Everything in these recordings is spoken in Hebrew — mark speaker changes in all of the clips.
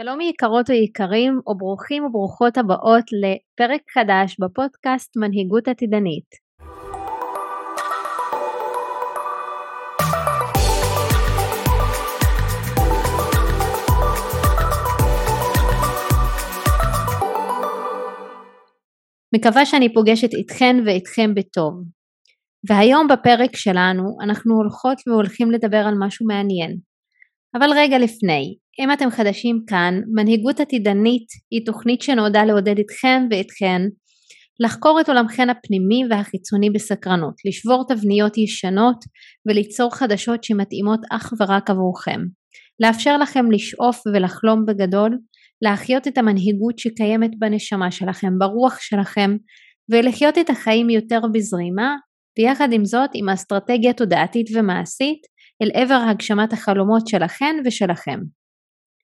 Speaker 1: שלום יקרות ויקרים וברוכים וברוכות הבאות לפרק חדש בפודקאסט מנהיגות עתידנית. מקווה שאני פוגשת איתכן ואיתכם בטוב. והיום בפרק שלנו אנחנו הולכות והולכים לדבר על משהו מעניין. אבל רגע לפני, אם אתם חדשים כאן, מנהיגות עתידנית היא תוכנית שנועדה לעודד אתכם ואתכן לחקור את עולמכן הפנימי והחיצוני בסקרנות, לשבור תבניות ישנות וליצור חדשות שמתאימות אך ורק עבורכם, לאפשר לכם לשאוף ולחלום בגדול, להחיות את המנהיגות שקיימת בנשמה שלכם, ברוח שלכם, ולחיות את החיים יותר בזרימה, ויחד עם זאת עם אסטרטגיה תודעתית ומעשית אל עבר הגשמת החלומות שלכן ושלכם.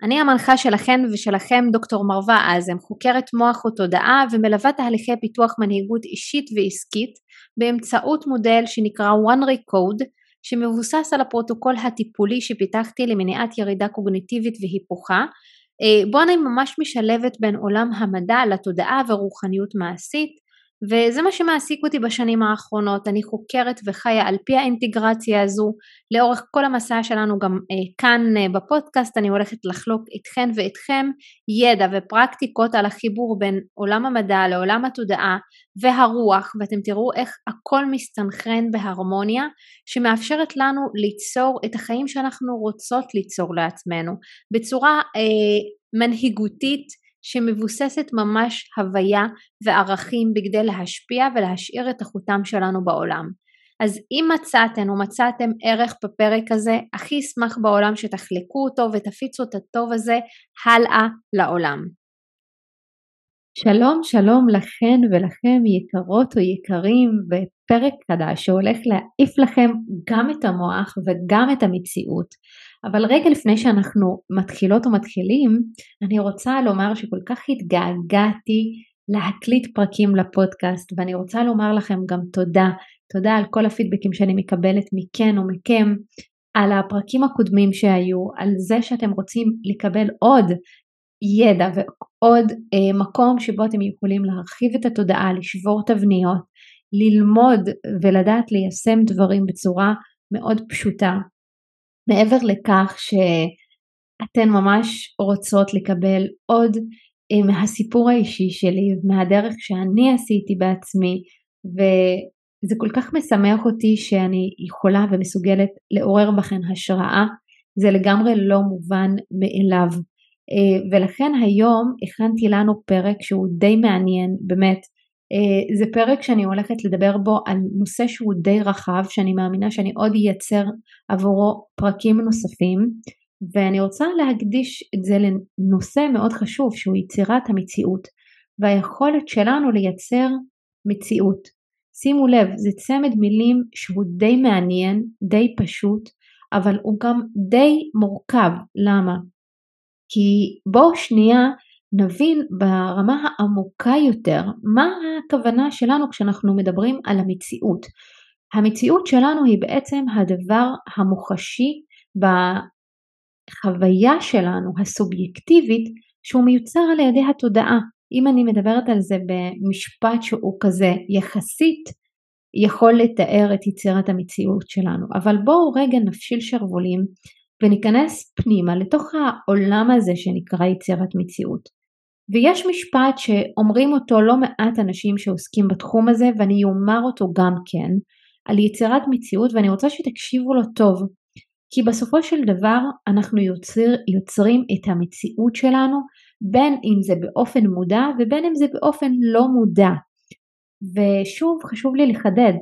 Speaker 1: אני המנחה שלכן ושלכם דוקטור מרווה אזם, חוקרת מוח ותודעה ומלווה תהליכי פיתוח מנהיגות אישית ועסקית באמצעות מודל שנקרא one recode שמבוסס על הפרוטוקול הטיפולי שפיתחתי למניעת ירידה קוגניטיבית והיפוכה אה, בו אני ממש משלבת בין עולם המדע לתודעה ורוחניות מעשית וזה מה שמעסיק אותי בשנים האחרונות, אני חוקרת וחיה על פי האינטגרציה הזו, לאורך כל המסע שלנו גם אה, כאן אה, בפודקאסט אני הולכת לחלוק איתכן ואיתכם ידע ופרקטיקות על החיבור בין עולם המדע לעולם התודעה והרוח ואתם תראו איך הכל מסתנכרן בהרמוניה שמאפשרת לנו ליצור את החיים שאנחנו רוצות ליצור לעצמנו. בצורה אה, מנהיגותית שמבוססת ממש הוויה וערכים בכדי להשפיע ולהשאיר את החותם שלנו בעולם. אז אם מצאתן או מצאתם ערך בפרק הזה, הכי אשמח בעולם שתחלקו אותו ותפיצו את הטוב הזה הלאה לעולם. שלום שלום לכן ולכם יקרות או יקרים בפרק חדש שהולך להעיף לכם גם את המוח וגם את המציאות. אבל רגע לפני שאנחנו מתחילות ומתחילים, אני רוצה לומר שכל כך התגעגעתי להקליט פרקים לפודקאסט ואני רוצה לומר לכם גם תודה, תודה על כל הפידבקים שאני מקבלת מכן או מכם, על הפרקים הקודמים שהיו, על זה שאתם רוצים לקבל עוד ידע ועוד אה, מקום שבו אתם יכולים להרחיב את התודעה, לשבור תבניות, ללמוד ולדעת ליישם דברים בצורה מאוד פשוטה. מעבר לכך שאתן ממש רוצות לקבל עוד אה, מהסיפור האישי שלי, מהדרך שאני עשיתי בעצמי, וזה כל כך משמח אותי שאני יכולה ומסוגלת לעורר בכן השראה, זה לגמרי לא מובן מאליו. אה, ולכן היום הכנתי לנו פרק שהוא די מעניין, באמת. אה, זה פרק שאני הולכת לדבר בו על נושא שהוא די רחב, שאני מאמינה שאני עוד אייצר עבורו פרקים נוספים, ואני רוצה להקדיש את זה לנושא מאוד חשוב שהוא יצירת המציאות, והיכולת שלנו לייצר מציאות. שימו לב, זה צמד מילים שהוא די מעניין, די פשוט, אבל הוא גם די מורכב. למה? כי בואו שנייה נבין ברמה העמוקה יותר מה הכוונה שלנו כשאנחנו מדברים על המציאות. המציאות שלנו היא בעצם הדבר המוחשי בחוויה שלנו הסובייקטיבית שהוא מיוצר על ידי התודעה. אם אני מדברת על זה במשפט שהוא כזה יחסית יכול לתאר את יצירת המציאות שלנו. אבל בואו רגע נפשיל שרוולים וניכנס פנימה לתוך העולם הזה שנקרא יצירת מציאות. ויש משפט שאומרים אותו לא מעט אנשים שעוסקים בתחום הזה ואני אומר אותו גם כן על יצירת מציאות ואני רוצה שתקשיבו לו טוב כי בסופו של דבר אנחנו יוצר, יוצרים את המציאות שלנו בין אם זה באופן מודע ובין אם זה באופן לא מודע. ושוב חשוב לי לחדד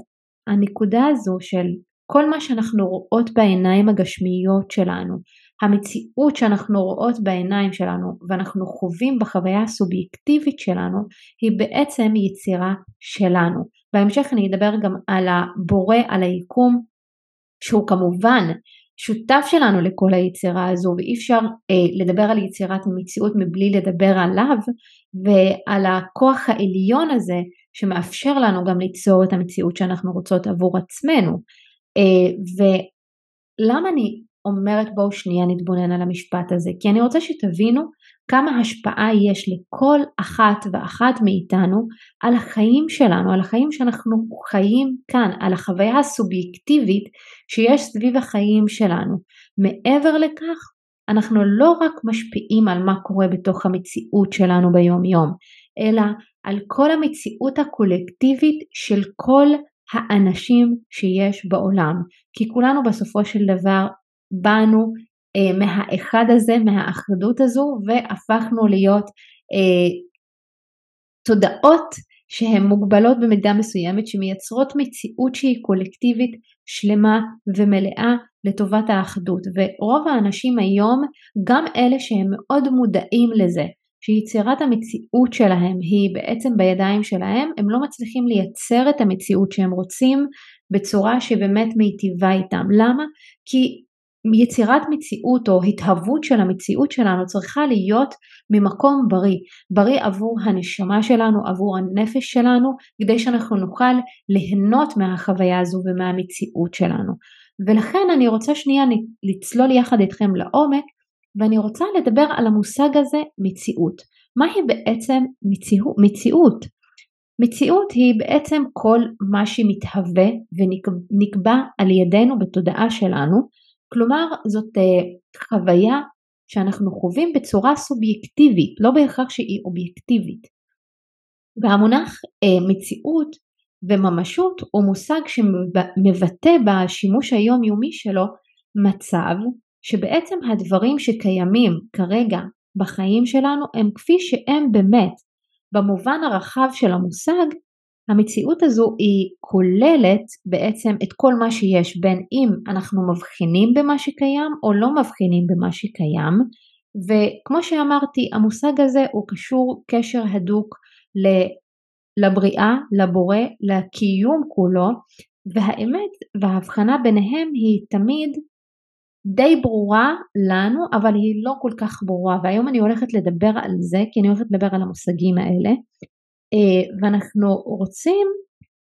Speaker 1: הנקודה הזו של כל מה שאנחנו רואות בעיניים הגשמיות שלנו, המציאות שאנחנו רואות בעיניים שלנו ואנחנו חווים בחוויה הסובייקטיבית שלנו היא בעצם יצירה שלנו. בהמשך אני אדבר גם על הבורא, על היקום, שהוא כמובן שותף שלנו לכל היצירה הזו ואי אפשר אה, לדבר על יצירת מציאות מבלי לדבר עליו ועל הכוח העליון הזה שמאפשר לנו גם ליצור את המציאות שאנחנו רוצות עבור עצמנו. אה, ולמה אני אומרת בואו שנייה נתבונן על המשפט הזה? כי אני רוצה שתבינו כמה השפעה יש לכל אחת ואחת מאיתנו על החיים שלנו, על החיים שאנחנו חיים כאן, על החוויה הסובייקטיבית שיש סביב החיים שלנו. מעבר לכך, אנחנו לא רק משפיעים על מה קורה בתוך המציאות שלנו ביום יום, אלא על כל המציאות הקולקטיבית של כל האנשים שיש בעולם. כי כולנו בסופו של דבר באנו אה, מהאחד הזה, מהאחדות הזו, והפכנו להיות אה, תודעות שהן מוגבלות במידה מסוימת, שמייצרות מציאות שהיא קולקטיבית שלמה ומלאה לטובת האחדות. ורוב האנשים היום, גם אלה שהם מאוד מודעים לזה, שיצירת המציאות שלהם היא בעצם בידיים שלהם, הם לא מצליחים לייצר את המציאות שהם רוצים בצורה שבאמת מיטיבה איתם. למה? כי יצירת מציאות או התהוות של המציאות שלנו צריכה להיות ממקום בריא, בריא עבור הנשמה שלנו, עבור הנפש שלנו, כדי שאנחנו נוכל ליהנות מהחוויה הזו ומהמציאות שלנו. ולכן אני רוצה שנייה לצלול יחד איתכם לעומק ואני רוצה לדבר על המושג הזה מציאות. מהי בעצם מציאות? מציאות? היא בעצם כל מה שמתהווה ונקבע על ידינו בתודעה שלנו, כלומר זאת אה, חוויה שאנחנו חווים בצורה סובייקטיבית, לא בהכרח שהיא אובייקטיבית. והמונח אה, מציאות וממשות הוא מושג שמבטא בשימוש היומיומי שלו מצב שבעצם הדברים שקיימים כרגע בחיים שלנו הם כפי שהם באמת. במובן הרחב של המושג, המציאות הזו היא כוללת בעצם את כל מה שיש בין אם אנחנו מבחינים במה שקיים או לא מבחינים במה שקיים. וכמו שאמרתי המושג הזה הוא קשור קשר הדוק לבריאה, לבורא, לקיום כולו. והאמת וההבחנה ביניהם היא תמיד די ברורה לנו אבל היא לא כל כך ברורה. והיום אני הולכת לדבר על זה כי אני הולכת לדבר על המושגים האלה ואנחנו רוצים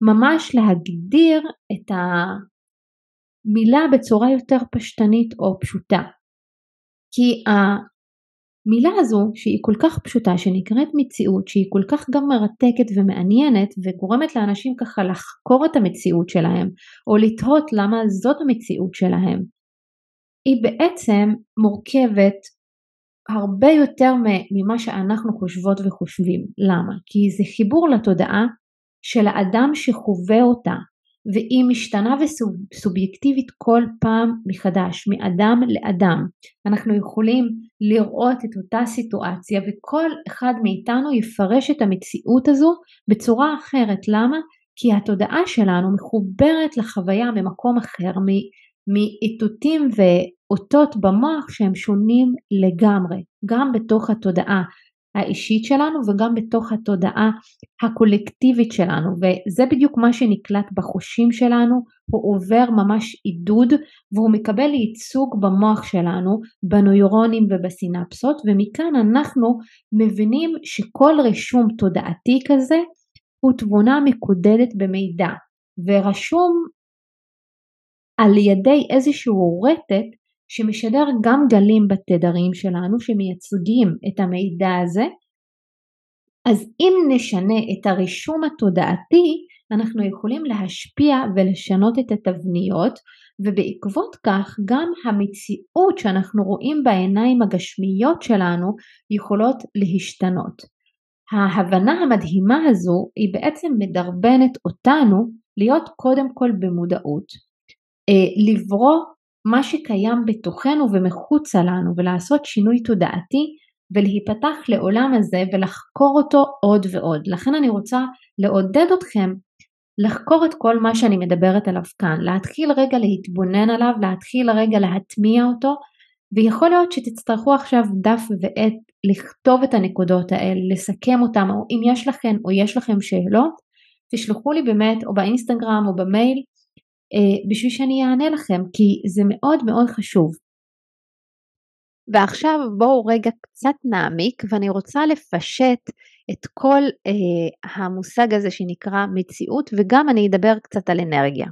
Speaker 1: ממש להגדיר את המילה בצורה יותר פשטנית או פשוטה. כי המילה הזו שהיא כל כך פשוטה שנקראת מציאות שהיא כל כך גם מרתקת ומעניינת וגורמת לאנשים ככה לחקור את המציאות שלהם או לתהות למה זאת המציאות שלהם היא בעצם מורכבת הרבה יותר ממה שאנחנו חושבות וחושבים. למה? כי זה חיבור לתודעה של האדם שחווה אותה והיא משתנה וסובייקטיבית כל פעם מחדש, מאדם לאדם. אנחנו יכולים לראות את אותה סיטואציה וכל אחד מאיתנו יפרש את המציאות הזו בצורה אחרת. למה? כי התודעה שלנו מחוברת לחוויה ממקום אחר, מאיתותים ואותות במוח שהם שונים לגמרי, גם בתוך התודעה האישית שלנו וגם בתוך התודעה הקולקטיבית שלנו. וזה בדיוק מה שנקלט בחושים שלנו, הוא עובר ממש עידוד והוא מקבל ייצוג במוח שלנו, בנוירונים ובסינפסות ומכאן אנחנו מבינים שכל רישום תודעתי כזה הוא תבונה מקודדת במידע ורשום על ידי איזשהו רטט שמשדר גם גלים בתדרים שלנו שמייצגים את המידע הזה אז אם נשנה את הרישום התודעתי אנחנו יכולים להשפיע ולשנות את התבניות ובעקבות כך גם המציאות שאנחנו רואים בעיניים הגשמיות שלנו יכולות להשתנות. ההבנה המדהימה הזו היא בעצם מדרבנת אותנו להיות קודם כל במודעות אה, לברוא מה שקיים בתוכנו ומחוצה לנו ולעשות שינוי תודעתי ולהיפתח לעולם הזה ולחקור אותו עוד ועוד. לכן אני רוצה לעודד אתכם לחקור את כל מה שאני מדברת עליו כאן, להתחיל רגע להתבונן עליו, להתחיל רגע להטמיע אותו ויכול להיות שתצטרכו עכשיו דף ועט לכתוב את הנקודות האלה, לסכם אותם, או אם יש לכם או יש לכם שאלות, תשלחו לי באמת או באינסטגרם או במייל בשביל שאני אענה לכם כי זה מאוד מאוד חשוב. ועכשיו בואו רגע קצת נעמיק ואני רוצה לפשט את כל אה, המושג הזה שנקרא מציאות וגם אני אדבר קצת על אנרגיה.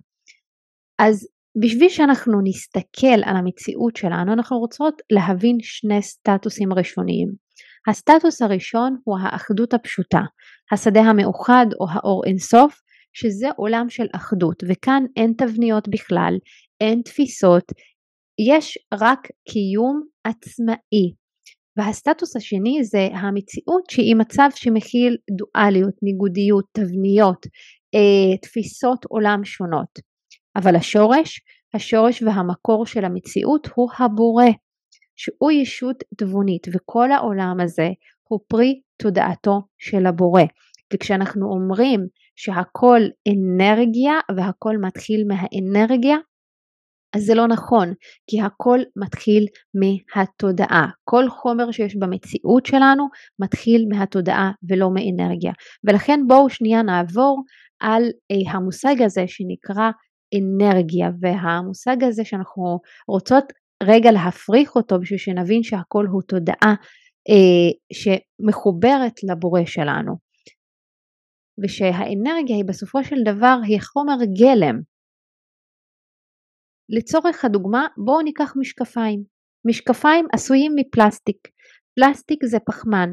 Speaker 1: אז בשביל שאנחנו נסתכל על המציאות שלנו אנחנו רוצות להבין שני סטטוסים ראשוניים. הסטטוס הראשון הוא האחדות הפשוטה, השדה המאוחד או האור אינסוף, שזה עולם של אחדות, וכאן אין תבניות בכלל, אין תפיסות, יש רק קיום עצמאי. והסטטוס השני זה המציאות שהיא מצב שמכיל דואליות, ניגודיות, תבניות, אה, תפיסות עולם שונות. אבל השורש, השורש והמקור של המציאות הוא הבורא, שהוא ישות תבונית, וכל העולם הזה הוא פרי תודעתו של הבורא. וכשאנחנו אומרים שהכל אנרגיה והכל מתחיל מהאנרגיה, אז זה לא נכון, כי הכל מתחיל מהתודעה. כל חומר שיש במציאות שלנו מתחיל מהתודעה ולא מאנרגיה. ולכן בואו שנייה נעבור על אה, המושג הזה שנקרא אנרגיה, והמושג הזה שאנחנו רוצות רגע להפריך אותו בשביל שנבין שהכל הוא תודעה אה, שמחוברת לבורא שלנו. ושהאנרגיה היא בסופו של דבר היא חומר גלם. לצורך הדוגמה בואו ניקח משקפיים. משקפיים עשויים מפלסטיק. פלסטיק זה פחמן.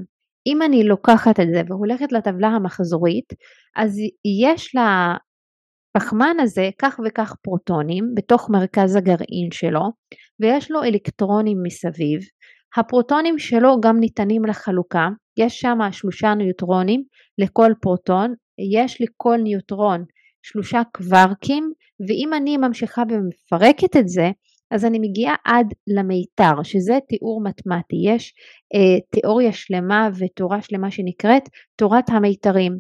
Speaker 1: אם אני לוקחת את זה והולכת לטבלה המחזורית, אז יש לפחמן הזה כך וכך פרוטונים בתוך מרכז הגרעין שלו, ויש לו אלקטרונים מסביב. הפרוטונים שלו גם ניתנים לחלוקה, יש שם שלושה ניוטרונים לכל פרוטון, יש לכל ניוטרון שלושה קווארקים, ואם אני ממשיכה ומפרקת את זה, אז אני מגיעה עד למיתר, שזה תיאור מתמטי. יש אה, תיאוריה שלמה ותורה שלמה שנקראת תורת המיתרים.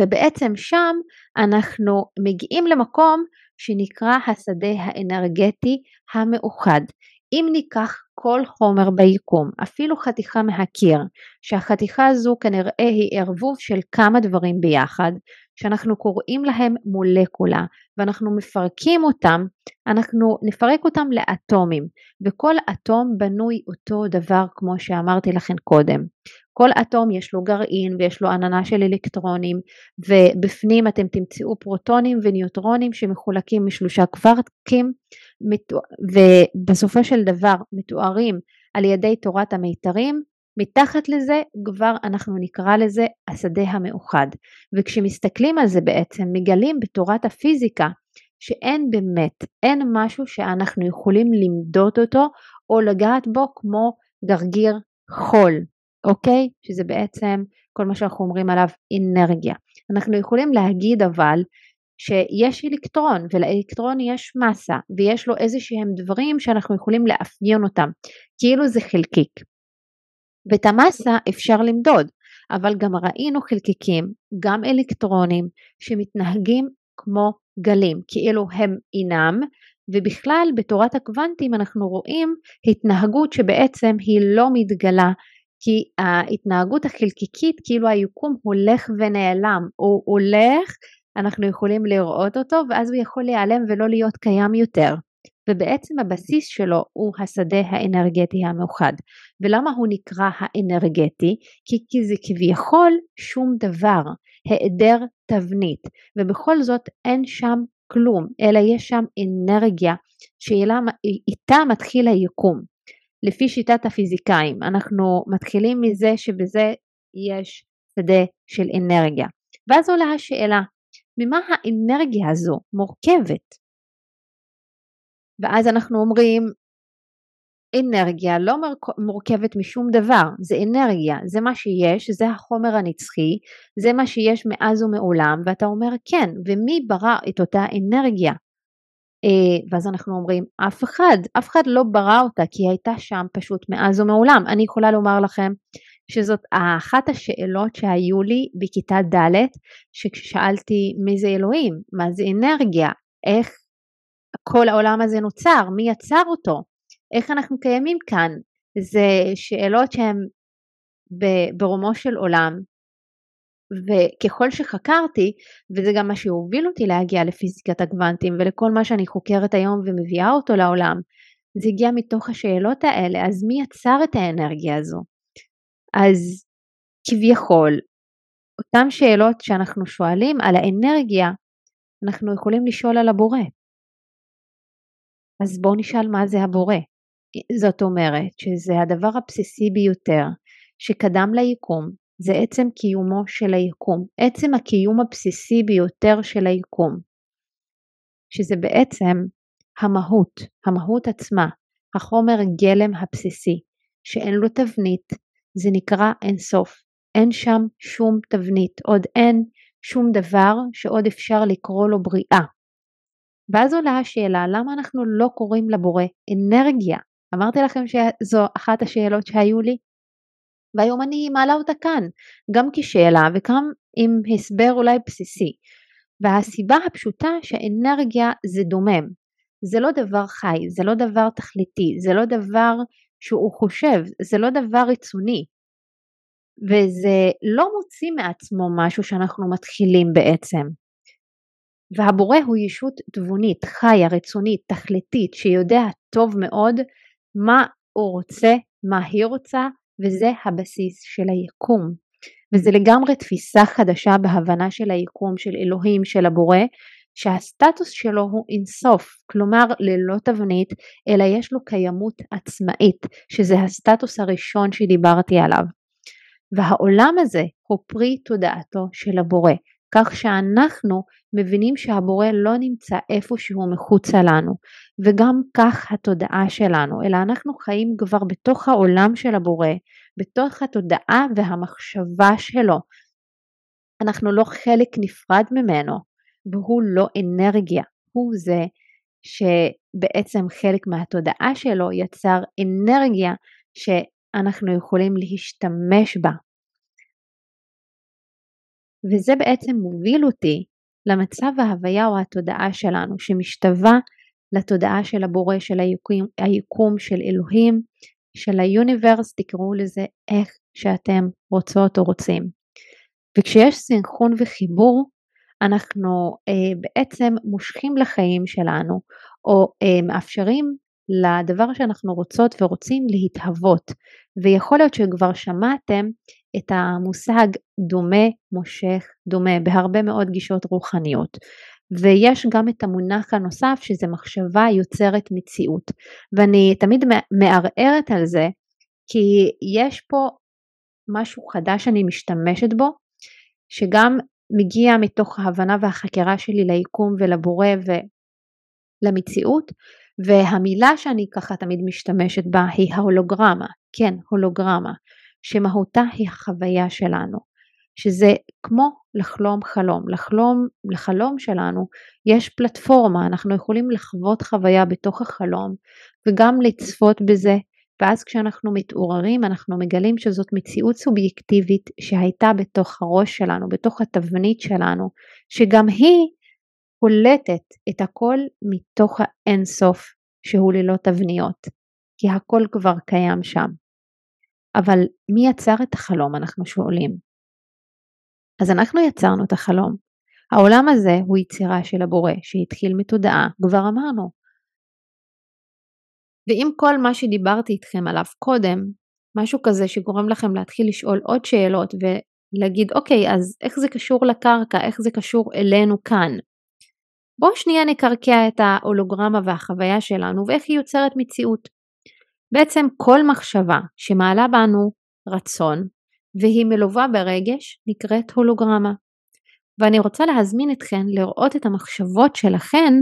Speaker 1: ובעצם שם אנחנו מגיעים למקום שנקרא השדה האנרגטי המאוחד. אם ניקח כל חומר ביקום, אפילו חתיכה מהקיר, שהחתיכה הזו כנראה היא ערבוב של כמה דברים ביחד, שאנחנו קוראים להם מולקולה ואנחנו מפרקים אותם, אנחנו נפרק אותם לאטומים וכל אטום בנוי אותו דבר כמו שאמרתי לכם קודם. כל אטום יש לו גרעין ויש לו עננה של אלקטרונים ובפנים אתם תמצאו פרוטונים וניוטרונים שמחולקים משלושה קוורקים ובסופו של דבר מתוארים על ידי תורת המיתרים מתחת לזה כבר אנחנו נקרא לזה השדה המאוחד וכשמסתכלים על זה בעצם מגלים בתורת הפיזיקה שאין באמת, אין משהו שאנחנו יכולים למדוד אותו או לגעת בו כמו גרגיר חול, אוקיי? שזה בעצם כל מה שאנחנו אומרים עליו אנרגיה. אנחנו יכולים להגיד אבל שיש אלקטרון ולאלקטרון יש מסה ויש לו איזה שהם דברים שאנחנו יכולים לאפיין אותם. כאילו זה חלקיק. ואת המסה אפשר למדוד, אבל גם ראינו חלקיקים, גם אלקטרונים, שמתנהגים כמו גלים, כאילו הם אינם, ובכלל בתורת הקוונטים אנחנו רואים התנהגות שבעצם היא לא מתגלה, כי ההתנהגות החלקיקית כאילו היקום הולך ונעלם, הוא הולך, אנחנו יכולים לראות אותו ואז הוא יכול להיעלם ולא להיות קיים יותר. ובעצם הבסיס שלו הוא השדה האנרגטי המאוחד. ולמה הוא נקרא האנרגטי? כי, כי זה כביכול שום דבר, היעדר תבנית, ובכל זאת אין שם כלום, אלא יש שם אנרגיה שאיתה מתחיל היקום. לפי שיטת הפיזיקאים, אנחנו מתחילים מזה שבזה יש שדה של אנרגיה. ואז עולה השאלה, ממה האנרגיה הזו מורכבת? ואז אנחנו אומרים אנרגיה לא מורכבת משום דבר, זה אנרגיה, זה מה שיש, זה החומר הנצחי, זה מה שיש מאז ומעולם, ואתה אומר כן, ומי ברא את אותה אנרגיה? אה, ואז אנחנו אומרים אף אחד, אף אחד לא ברא אותה כי היא הייתה שם פשוט מאז ומעולם. אני יכולה לומר לכם שזאת אחת השאלות שהיו לי בכיתה ד' שכששאלתי מי זה אלוהים, מה זה אנרגיה, איך כל העולם הזה נוצר, מי יצר אותו, איך אנחנו קיימים כאן, זה שאלות שהן ברומו של עולם, וככל שחקרתי, וזה גם מה שהוביל אותי להגיע לפיזיקת הקוונטים ולכל מה שאני חוקרת היום ומביאה אותו לעולם, זה הגיע מתוך השאלות האלה, אז מי יצר את האנרגיה הזו? אז כביכול, אותן שאלות שאנחנו שואלים על האנרגיה, אנחנו יכולים לשאול על הבורא. אז בואו נשאל מה זה הבורא. זאת אומרת שזה הדבר הבסיסי ביותר שקדם ליקום זה עצם קיומו של היקום, עצם הקיום הבסיסי ביותר של היקום, שזה בעצם המהות, המהות עצמה, החומר גלם הבסיסי, שאין לו תבנית, זה נקרא אינסוף, אין שם שום תבנית, עוד אין שום דבר שעוד אפשר לקרוא לו בריאה. ואז עולה השאלה למה אנחנו לא קוראים לבורא אנרגיה? אמרתי לכם שזו אחת השאלות שהיו לי, והיום אני מעלה אותה כאן, גם כשאלה וגם עם הסבר אולי בסיסי. והסיבה הפשוטה שאנרגיה זה דומם, זה לא דבר חי, זה לא דבר תכליתי, זה לא דבר שהוא חושב, זה לא דבר רצוני. וזה לא מוציא מעצמו משהו שאנחנו מתחילים בעצם. והבורא הוא ישות תבונית, חיה, רצונית, תכליתית, שיודע טוב מאוד מה הוא רוצה, מה היא רוצה, וזה הבסיס של היקום. וזה לגמרי תפיסה חדשה בהבנה של היקום, של אלוהים, של הבורא, שהסטטוס שלו הוא אינסוף, כלומר ללא תבנית, אלא יש לו קיימות עצמאית, שזה הסטטוס הראשון שדיברתי עליו. והעולם הזה הוא פרי תודעתו של הבורא, כך שאנחנו מבינים שהבורא לא נמצא איפשהו מחוצה לנו, וגם כך התודעה שלנו, אלא אנחנו חיים כבר בתוך העולם של הבורא, בתוך התודעה והמחשבה שלו. אנחנו לא חלק נפרד ממנו, והוא לא אנרגיה, הוא זה שבעצם חלק מהתודעה שלו יצר אנרגיה שאנחנו יכולים להשתמש בה. וזה בעצם מוביל אותי למצב ההוויה או התודעה שלנו שמשתווה לתודעה של הבורא, של היקום, היקום של אלוהים, של היוניברס, תקראו לזה איך שאתם רוצות או רוצים. וכשיש סינכרון וחיבור, אנחנו אה, בעצם מושכים לחיים שלנו, או אה, מאפשרים לדבר שאנחנו רוצות ורוצים להתהוות. ויכול להיות שכבר שמעתם את המושג דומה מושך דומה בהרבה מאוד גישות רוחניות. ויש גם את המונח הנוסף שזה מחשבה יוצרת מציאות. ואני תמיד מערערת על זה כי יש פה משהו חדש שאני משתמשת בו, שגם מגיע מתוך ההבנה והחקירה שלי ליקום ולבורא ולמציאות, והמילה שאני ככה תמיד משתמשת בה היא ההולוגרמה, כן, הולוגרמה, שמהותה היא החוויה שלנו, שזה כמו לחלום חלום, לחלום, לחלום שלנו יש פלטפורמה, אנחנו יכולים לחוות חוויה בתוך החלום וגם לצפות בזה, ואז כשאנחנו מתעוררים אנחנו מגלים שזאת מציאות סובייקטיבית שהייתה בתוך הראש שלנו, בתוך התבנית שלנו, שגם היא קולטת את הכל מתוך האינסוף שהוא ללא תבניות, כי הכל כבר קיים שם. אבל מי יצר את החלום אנחנו שואלים. אז אנחנו יצרנו את החלום. העולם הזה הוא יצירה של הבורא שהתחיל מתודעה, כבר אמרנו. ואם כל מה שדיברתי איתכם עליו קודם, משהו כזה שגורם לכם להתחיל לשאול עוד שאלות ולהגיד אוקיי אז איך זה קשור לקרקע, איך זה קשור אלינו כאן. בואו שנייה נקרקע את ההולוגרמה והחוויה שלנו ואיך היא יוצרת מציאות. בעצם כל מחשבה שמעלה בנו רצון והיא מלווה ברגש נקראת הולוגרמה. ואני רוצה להזמין אתכן לראות את המחשבות שלכן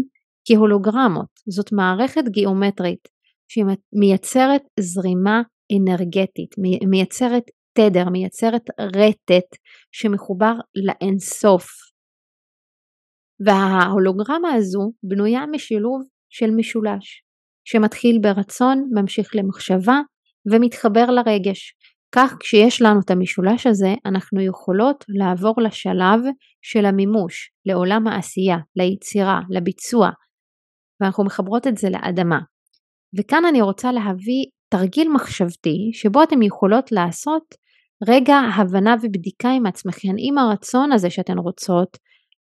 Speaker 1: כהולוגרמות. זאת מערכת גיאומטרית שמייצרת זרימה אנרגטית, מייצרת תדר, מייצרת רטט שמחובר לאינסוף. וההולוגרמה הזו בנויה משילוב של משולש. שמתחיל ברצון, ממשיך למחשבה ומתחבר לרגש. כך כשיש לנו את המשולש הזה, אנחנו יכולות לעבור לשלב של המימוש, לעולם העשייה, ליצירה, לביצוע, ואנחנו מחברות את זה לאדמה. וכאן אני רוצה להביא תרגיל מחשבתי שבו אתן יכולות לעשות רגע הבנה ובדיקה עם עצמכן, אם הרצון הזה שאתן רוצות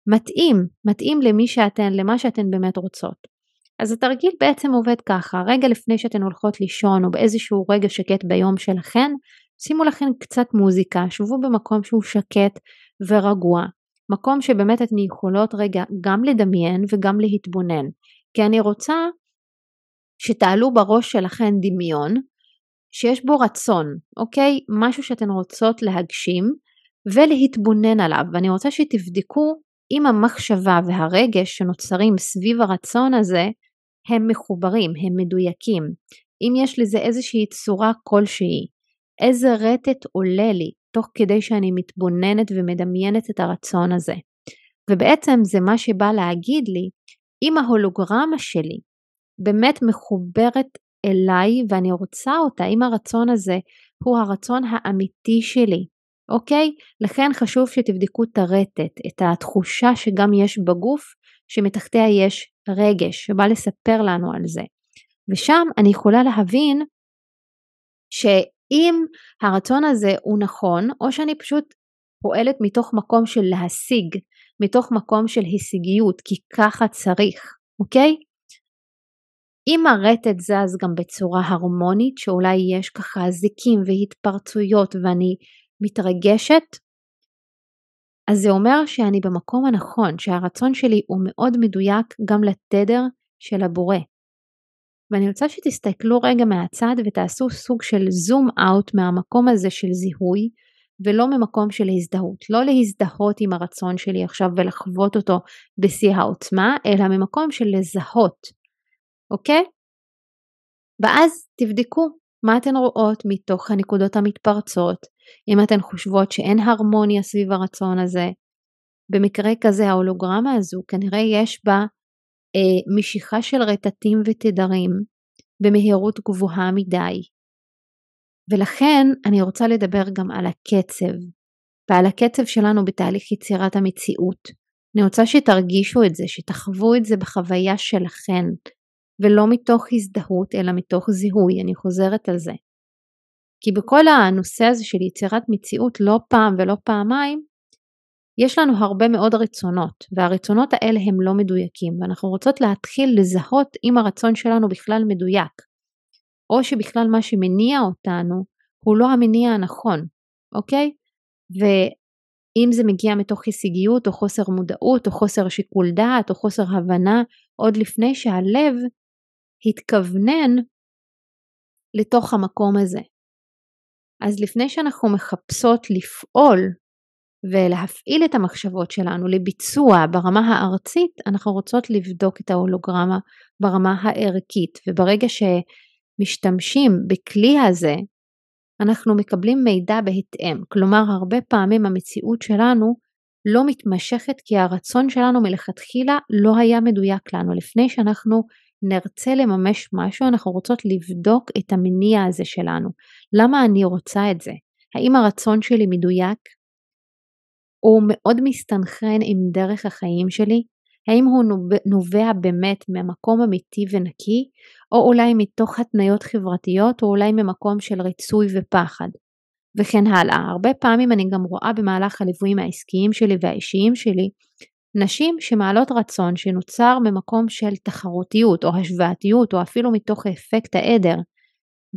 Speaker 1: מתאים, מתאים למי שאתן, למה שאתן באמת רוצות. אז התרגיל בעצם עובד ככה, רגע לפני שאתן הולכות לישון או באיזשהו רגע שקט ביום שלכן, שימו לכן קצת מוזיקה, שבו במקום שהוא שקט ורגוע, מקום שבאמת אתן יכולות רגע גם לדמיין וגם להתבונן, כי אני רוצה שתעלו בראש שלכן דמיון שיש בו רצון, אוקיי? משהו שאתן רוצות להגשים ולהתבונן עליו, ואני רוצה שתבדקו אם המחשבה והרגש שנוצרים סביב הרצון הזה הם מחוברים, הם מדויקים. אם יש לזה איזושהי צורה כלשהי, איזה רטט עולה לי תוך כדי שאני מתבוננת ומדמיינת את הרצון הזה. ובעצם זה מה שבא להגיד לי, אם ההולוגרמה שלי באמת מחוברת אליי ואני רוצה אותה, אם הרצון הזה הוא הרצון האמיתי שלי, אוקיי? לכן חשוב שתבדקו את הרטט, את התחושה שגם יש בגוף, שמתחתיה יש רגש, שבא לספר לנו על זה. ושם אני יכולה להבין שאם הרצון הזה הוא נכון, או שאני פשוט פועלת מתוך מקום של להשיג, מתוך מקום של הישגיות, כי ככה צריך, אוקיי? אם הרטט זז גם בצורה הרמונית, שאולי יש ככה זיקים והתפרצויות ואני מתרגשת, אז זה אומר שאני במקום הנכון, שהרצון שלי הוא מאוד מדויק גם לתדר של הבורא. ואני רוצה שתסתכלו רגע מהצד ותעשו סוג של זום אאוט מהמקום הזה של זיהוי ולא ממקום של הזדהות. לא להזדהות עם הרצון שלי עכשיו ולחוות אותו בשיא העוצמה, אלא ממקום של לזהות, אוקיי? ואז תבדקו מה אתן רואות מתוך הנקודות המתפרצות, אם אתן חושבות שאין הרמוניה סביב הרצון הזה. במקרה כזה ההולוגרמה הזו כנראה יש בה אה, משיכה של רטטים ותדרים במהירות גבוהה מדי. ולכן אני רוצה לדבר גם על הקצב ועל הקצב שלנו בתהליך יצירת המציאות. אני רוצה שתרגישו את זה, שתחוו את זה בחוויה שלכן, ולא מתוך הזדהות אלא מתוך זיהוי, אני חוזרת על זה. כי בכל הנושא הזה של יצירת מציאות לא פעם ולא פעמיים, יש לנו הרבה מאוד רצונות, והרצונות האלה הם לא מדויקים, ואנחנו רוצות להתחיל לזהות אם הרצון שלנו בכלל מדויק, או שבכלל מה שמניע אותנו הוא לא המניע הנכון, אוקיי? ואם זה מגיע מתוך הישגיות או חוסר מודעות או חוסר שיקול דעת או חוסר הבנה עוד לפני שהלב התכוונן לתוך המקום הזה. אז לפני שאנחנו מחפשות לפעול ולהפעיל את המחשבות שלנו לביצוע ברמה הארצית, אנחנו רוצות לבדוק את ההולוגרמה ברמה הערכית, וברגע שמשתמשים בכלי הזה, אנחנו מקבלים מידע בהתאם, כלומר הרבה פעמים המציאות שלנו לא מתמשכת כי הרצון שלנו מלכתחילה לא היה מדויק לנו. לפני שאנחנו נרצה לממש משהו, אנחנו רוצות לבדוק את המניע הזה שלנו. למה אני רוצה את זה? האם הרצון שלי מדויק? הוא מאוד מסתנכרן עם דרך החיים שלי? האם הוא נובע באמת ממקום אמיתי ונקי, או אולי מתוך התניות חברתיות, או אולי ממקום של ריצוי ופחד, וכן הלאה. הרבה פעמים אני גם רואה במהלך הליוויים העסקיים שלי והאישיים שלי, נשים שמעלות רצון שנוצר ממקום של תחרותיות או השוואתיות או אפילו מתוך אפקט העדר,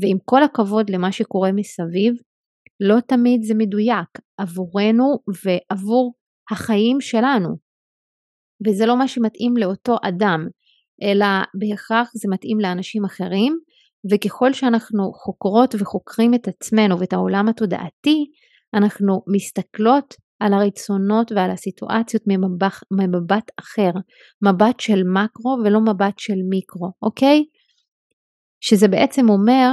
Speaker 1: ועם כל הכבוד למה שקורה מסביב, לא תמיד זה מדויק עבורנו ועבור החיים שלנו. וזה לא מה שמתאים לאותו אדם, אלא בהכרח זה מתאים לאנשים אחרים, וככל שאנחנו חוקרות וחוקרים את עצמנו ואת העולם התודעתי, אנחנו מסתכלות על הרצונות ועל הסיטואציות ממבט, ממבט אחר, מבט של מקרו ולא מבט של מיקרו, אוקיי? שזה בעצם אומר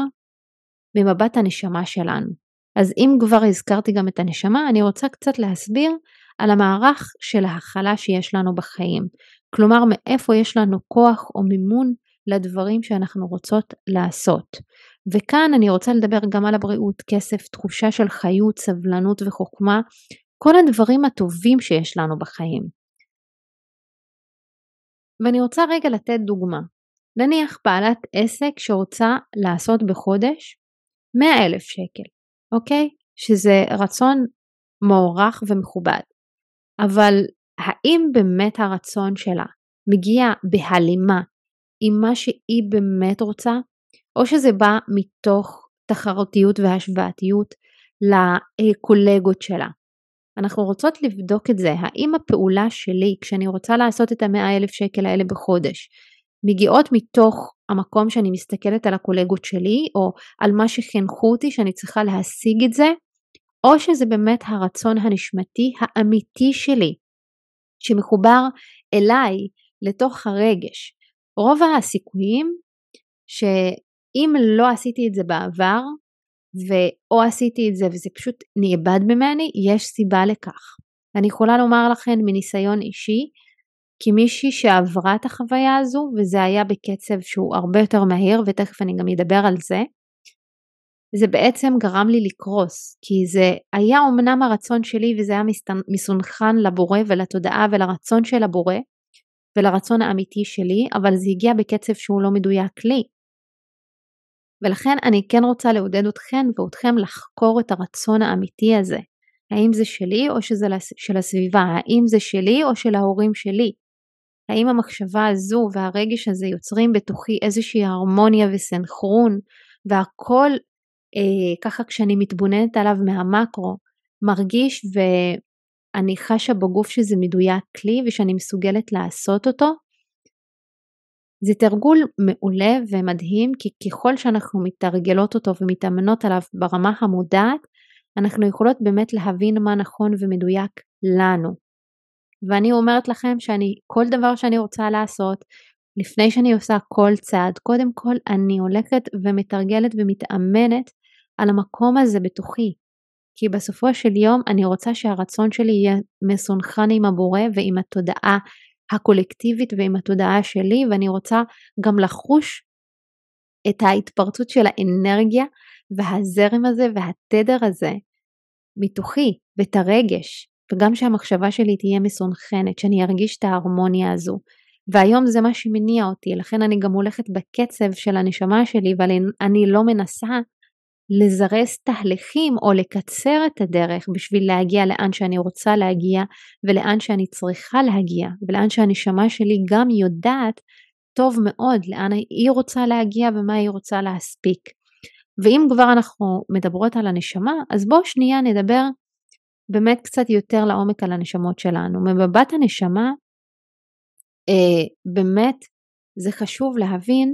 Speaker 1: ממבט הנשמה שלנו. אז אם כבר הזכרתי גם את הנשמה, אני רוצה קצת להסביר על המערך של ההכלה שיש לנו בחיים. כלומר, מאיפה יש לנו כוח או מימון לדברים שאנחנו רוצות לעשות. וכאן אני רוצה לדבר גם על הבריאות, כסף, תחושה של חיות, סבלנות וחוכמה, כל הדברים הטובים שיש לנו בחיים. ואני רוצה רגע לתת דוגמה. נניח בעלת עסק שרוצה לעשות בחודש 100 אלף שקל, אוקיי? שזה רצון מוערך ומכובד. אבל האם באמת הרצון שלה מגיע בהלימה עם מה שהיא באמת רוצה, או שזה בא מתוך תחרותיות והשוואתיות לקולגות שלה, אנחנו רוצות לבדוק את זה, האם הפעולה שלי כשאני רוצה לעשות את המאה אלף שקל האלה בחודש, מגיעות מתוך המקום שאני מסתכלת על הקולגות שלי, או על מה שחינכו אותי שאני צריכה להשיג את זה, או שזה באמת הרצון הנשמתי האמיתי שלי, שמחובר אליי, לתוך הרגש. רוב הסיכויים שאם לא עשיתי את זה בעבר, ואו עשיתי את זה וזה פשוט נאבד ממני, יש סיבה לכך. אני יכולה לומר לכם מניסיון אישי, כמישהי שעברה את החוויה הזו, וזה היה בקצב שהוא הרבה יותר מהיר, ותכף אני גם אדבר על זה, זה בעצם גרם לי לקרוס, כי זה היה אמנם הרצון שלי וזה היה מסונכן לבורא ולתודעה ולרצון של הבורא ולרצון האמיתי שלי, אבל זה הגיע בקצב שהוא לא מדויק לי. ולכן אני כן רוצה לעודד אתכן ואתכם לחקור את הרצון האמיתי הזה. האם זה שלי או שזה של הסביבה? האם זה שלי או של ההורים שלי? האם המחשבה הזו והרגש הזה יוצרים בתוכי איזושהי הרמוניה וסנכרון והכל אה, ככה כשאני מתבוננת עליו מהמקרו מרגיש ואני חשה בגוף שזה מדויק לי ושאני מסוגלת לעשות אותו זה תרגול מעולה ומדהים כי ככל שאנחנו מתרגלות אותו ומתאמנות עליו ברמה המודעת אנחנו יכולות באמת להבין מה נכון ומדויק לנו. ואני אומרת לכם שאני כל דבר שאני רוצה לעשות לפני שאני עושה כל צעד קודם כל אני הולכת ומתרגלת ומתאמנת על המקום הזה בתוכי. כי בסופו של יום אני רוצה שהרצון שלי יהיה מסונכן עם הבורא ועם התודעה הקולקטיבית ועם התודעה שלי ואני רוצה גם לחוש את ההתפרצות של האנרגיה והזרם הזה והתדר הזה מתוכי ואת הרגש וגם שהמחשבה שלי תהיה מסונכנת, שאני ארגיש את ההרמוניה הזו. והיום זה מה שמניע אותי, לכן אני גם הולכת בקצב של הנשמה שלי ואני לא מנסה לזרז תהליכים או לקצר את הדרך בשביל להגיע לאן שאני רוצה להגיע ולאן שאני צריכה להגיע ולאן שהנשמה שלי גם יודעת טוב מאוד לאן היא רוצה להגיע ומה היא רוצה להספיק. ואם כבר אנחנו מדברות על הנשמה אז בואו שנייה נדבר באמת קצת יותר לעומק על הנשמות שלנו. מבבת הנשמה אה, באמת זה חשוב להבין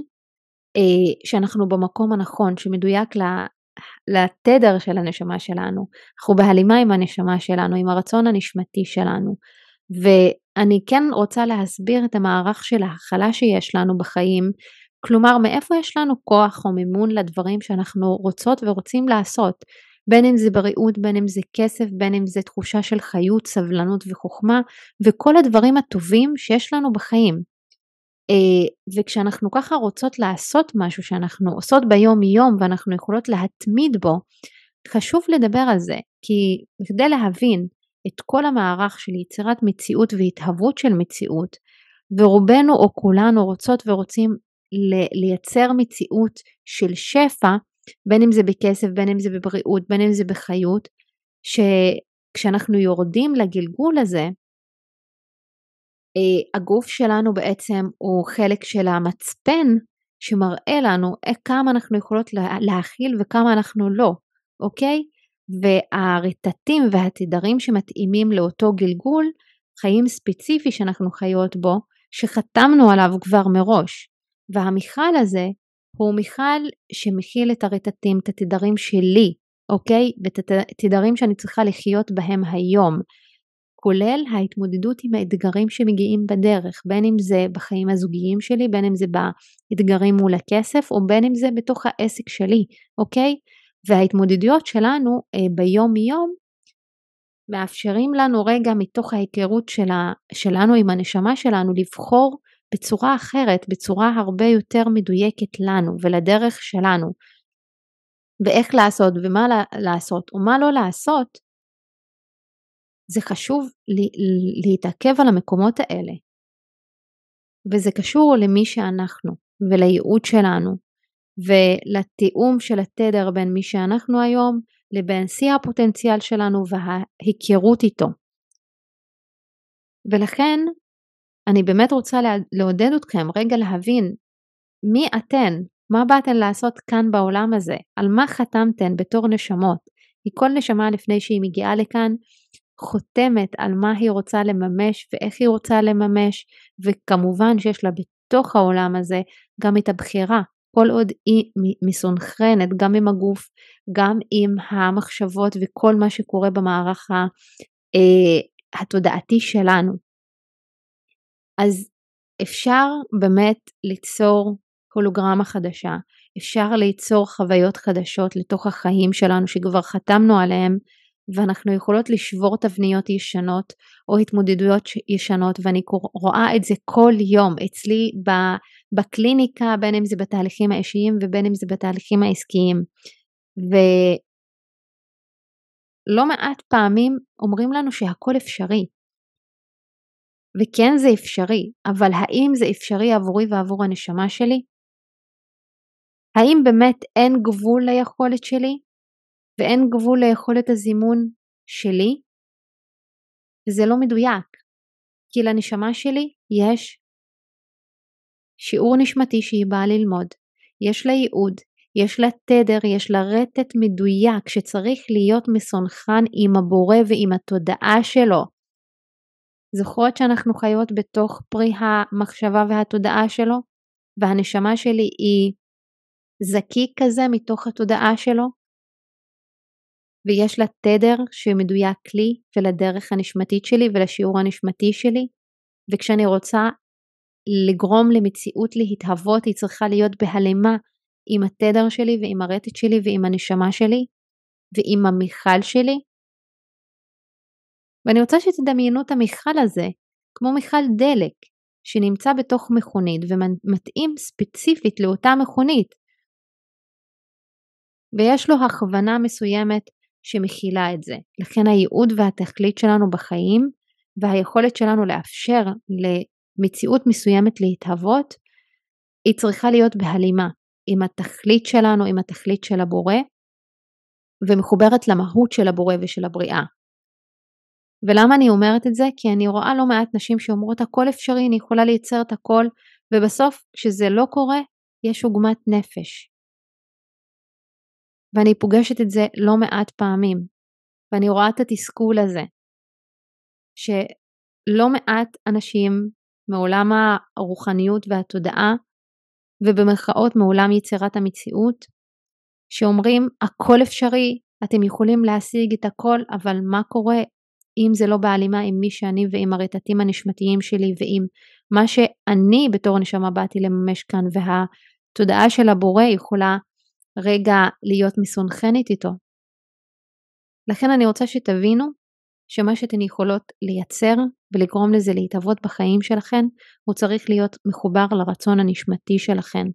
Speaker 1: אה, שאנחנו במקום הנכון שמדויק לתדר של הנשמה שלנו, אנחנו בהלימה עם הנשמה שלנו, עם הרצון הנשמתי שלנו. ואני כן רוצה להסביר את המערך של ההכלה שיש לנו בחיים, כלומר מאיפה יש לנו כוח או מימון לדברים שאנחנו רוצות ורוצים לעשות, בין אם זה בריאות, בין אם זה כסף, בין אם זה תחושה של חיות, סבלנות וחוכמה, וכל הדברים הטובים שיש לנו בחיים. אה, וכשאנחנו ככה רוצות לעשות משהו שאנחנו עושות ביום יום ואנחנו יכולות להתמיד בו, חשוב לדבר על זה, כי כדי להבין את כל המערך של יצירת מציאות והתהוות של מציאות, ורובנו או כולנו רוצות ורוצים לייצר מציאות של שפע, בין אם זה בכסף, בין אם זה בבריאות, בין אם זה בחיות, שכשאנחנו יורדים לגלגול הזה, הגוף שלנו בעצם הוא חלק של המצפן שמראה לנו כמה אנחנו יכולות להכיל וכמה אנחנו לא, אוקיי? והרטטים והתדרים שמתאימים לאותו גלגול, חיים ספציפי שאנחנו חיות בו, שחתמנו עליו כבר מראש. והמיכל הזה הוא מיכל שמכיל את הרטטים, את התדרים שלי, אוקיי? ואת התדרים שאני צריכה לחיות בהם היום. כולל ההתמודדות עם האתגרים שמגיעים בדרך, בין אם זה בחיים הזוגיים שלי, בין אם זה באתגרים מול הכסף, או בין אם זה בתוך העסק שלי, אוקיי? וההתמודדויות שלנו אה, ביום יום מאפשרים לנו רגע מתוך ההיכרות שלה, שלנו עם הנשמה שלנו לבחור בצורה אחרת, בצורה הרבה יותר מדויקת לנו ולדרך שלנו, ואיך לעשות ומה לעשות ומה לא לעשות, זה חשוב להתעכב על המקומות האלה. וזה קשור למי שאנחנו ולייעוד שלנו ולתיאום של התדר בין מי שאנחנו היום לבין שיא הפוטנציאל שלנו וההיכרות איתו. ולכן אני באמת רוצה לעודד אתכם רגע להבין מי אתן, מה באתן לעשות כאן בעולם הזה, על מה חתמתן בתור נשמות. כי כל נשמה לפני שהיא מגיעה לכאן חותמת על מה היא רוצה לממש ואיך היא רוצה לממש וכמובן שיש לה בתוך העולם הזה גם את הבחירה, כל עוד היא מסונכרנת גם עם הגוף, גם עם המחשבות וכל מה שקורה במערך אה, התודעתי שלנו. אז אפשר באמת ליצור הולוגרמה חדשה, אפשר ליצור חוויות חדשות לתוך החיים שלנו שכבר חתמנו עליהן ואנחנו יכולות לשבור תבניות ישנות או התמודדויות ישנות ואני רואה את זה כל יום. אצלי בקליניקה בין אם זה בתהליכים האישיים ובין אם זה בתהליכים העסקיים. ולא מעט פעמים אומרים לנו שהכל אפשרי. וכן זה אפשרי אבל האם זה אפשרי עבורי ועבור הנשמה שלי? האם באמת אין גבול ליכולת שלי ואין גבול ליכולת הזימון שלי? זה לא מדויק, כי לנשמה שלי יש שיעור נשמתי שהיא באה ללמוד, יש לה ייעוד, יש לה תדר, יש לה רטט מדויק שצריך להיות מסונכן עם הבורא ועם התודעה שלו. זוכרות שאנחנו חיות בתוך פרי המחשבה והתודעה שלו? והנשמה שלי היא זקיק כזה מתוך התודעה שלו, ויש לה תדר שמדויק לי ולדרך הנשמתית שלי ולשיעור הנשמתי שלי, וכשאני רוצה לגרום למציאות להתהוות היא צריכה להיות בהלימה עם התדר שלי ועם הרטט שלי ועם הנשמה שלי ועם המיכל שלי. ואני רוצה שתדמיינו את המיכל הזה כמו מיכל דלק שנמצא בתוך מכונית ומתאים ספציפית לאותה מכונית ויש לו הכוונה מסוימת שמכילה את זה. לכן הייעוד והתכלית שלנו בחיים והיכולת שלנו לאפשר למציאות מסוימת להתהוות, היא צריכה להיות בהלימה עם התכלית שלנו, עם התכלית של הבורא, ומחוברת למהות של הבורא ושל הבריאה. ולמה אני אומרת את זה? כי אני רואה לא מעט נשים שאומרות הכל אפשרי, אני יכולה לייצר את הכל, ובסוף כשזה לא קורה, יש עוגמת נפש. ואני פוגשת את זה לא מעט פעמים, ואני רואה את התסכול הזה, שלא מעט אנשים מעולם הרוחניות והתודעה, ובמרכאות מעולם יצירת המציאות, שאומרים הכל אפשרי, אתם יכולים להשיג את הכל, אבל מה קורה אם זה לא בהלימה עם מי שאני ועם הרטטים הנשמתיים שלי ועם מה שאני בתור נשמה באתי לממש כאן והתודעה של הבורא יכולה רגע להיות מסונכנת איתו. לכן אני רוצה שתבינו שמה שאתן יכולות לייצר ולגרום לזה להתהוות בחיים שלכן, הוא צריך להיות מחובר לרצון הנשמתי שלכן,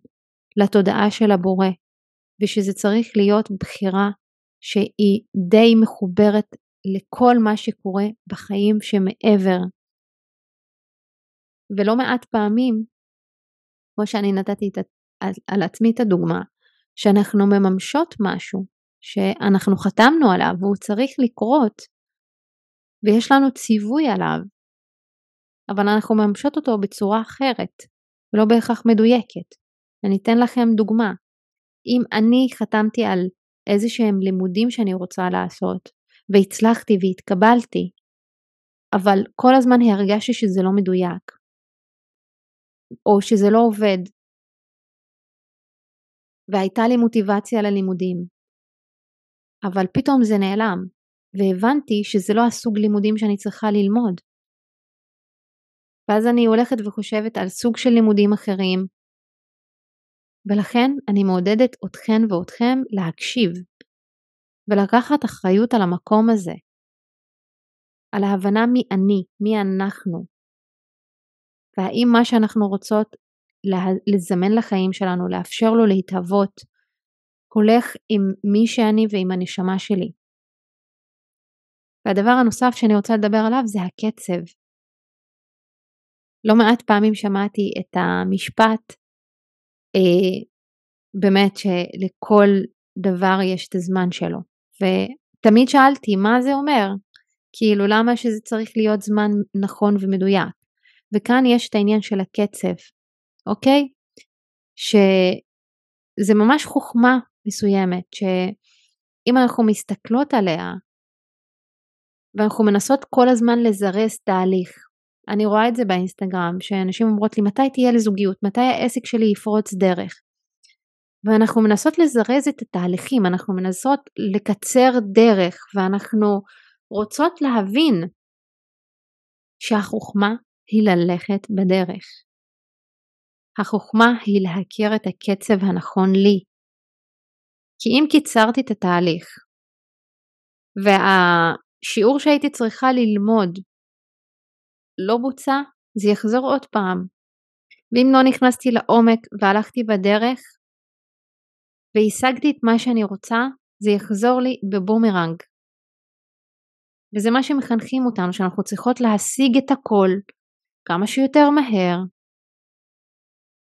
Speaker 1: לתודעה של הבורא, ושזה צריך להיות בחירה שהיא די מחוברת לכל מה שקורה בחיים שמעבר. ולא מעט פעמים, כמו שאני נתתי על, על עצמי את הדוגמה, שאנחנו מממשות משהו שאנחנו חתמנו עליו והוא צריך לקרות ויש לנו ציווי עליו, אבל אנחנו מממשות אותו בצורה אחרת ולא בהכרח מדויקת. אני אתן לכם דוגמה. אם אני חתמתי על איזה שהם לימודים שאני רוצה לעשות והצלחתי והתקבלתי, אבל כל הזמן הרגשתי שזה לא מדויק, או שזה לא עובד, והייתה לי מוטיבציה ללימודים. אבל פתאום זה נעלם, והבנתי שזה לא הסוג לימודים שאני צריכה ללמוד. ואז אני הולכת וחושבת על סוג של לימודים אחרים, ולכן אני מעודדת אתכן ואתכם להקשיב, ולקחת אחריות על המקום הזה, על ההבנה מי אני, מי אנחנו, והאם מה שאנחנו רוצות לזמן לחיים שלנו, לאפשר לו להתהוות, הולך עם מי שאני ועם הנשמה שלי. והדבר הנוסף שאני רוצה לדבר עליו זה הקצב. לא מעט פעמים שמעתי את המשפט, אה, באמת שלכל דבר יש את הזמן שלו. ותמיד שאלתי מה זה אומר, כאילו למה שזה צריך להיות זמן נכון ומדויק. וכאן יש את העניין של הקצב. אוקיי? שזה ממש חוכמה מסוימת, שאם אנחנו מסתכלות עליה, ואנחנו מנסות כל הזמן לזרז תהליך, אני רואה את זה באינסטגרם, שאנשים אומרות לי מתי תהיה לזוגיות, מתי העסק שלי יפרוץ דרך. ואנחנו מנסות לזרז את התהליכים, אנחנו מנסות לקצר דרך ואנחנו רוצות להבין שהחוכמה היא ללכת בדרך. החוכמה היא להכיר את הקצב הנכון לי. כי אם קיצרתי את התהליך והשיעור שהייתי צריכה ללמוד לא בוצע, זה יחזור עוד פעם. ואם לא נכנסתי לעומק והלכתי בדרך והשגתי את מה שאני רוצה, זה יחזור לי בבומרנג. וזה מה שמחנכים אותנו, שאנחנו צריכות להשיג את הכל כמה שיותר מהר,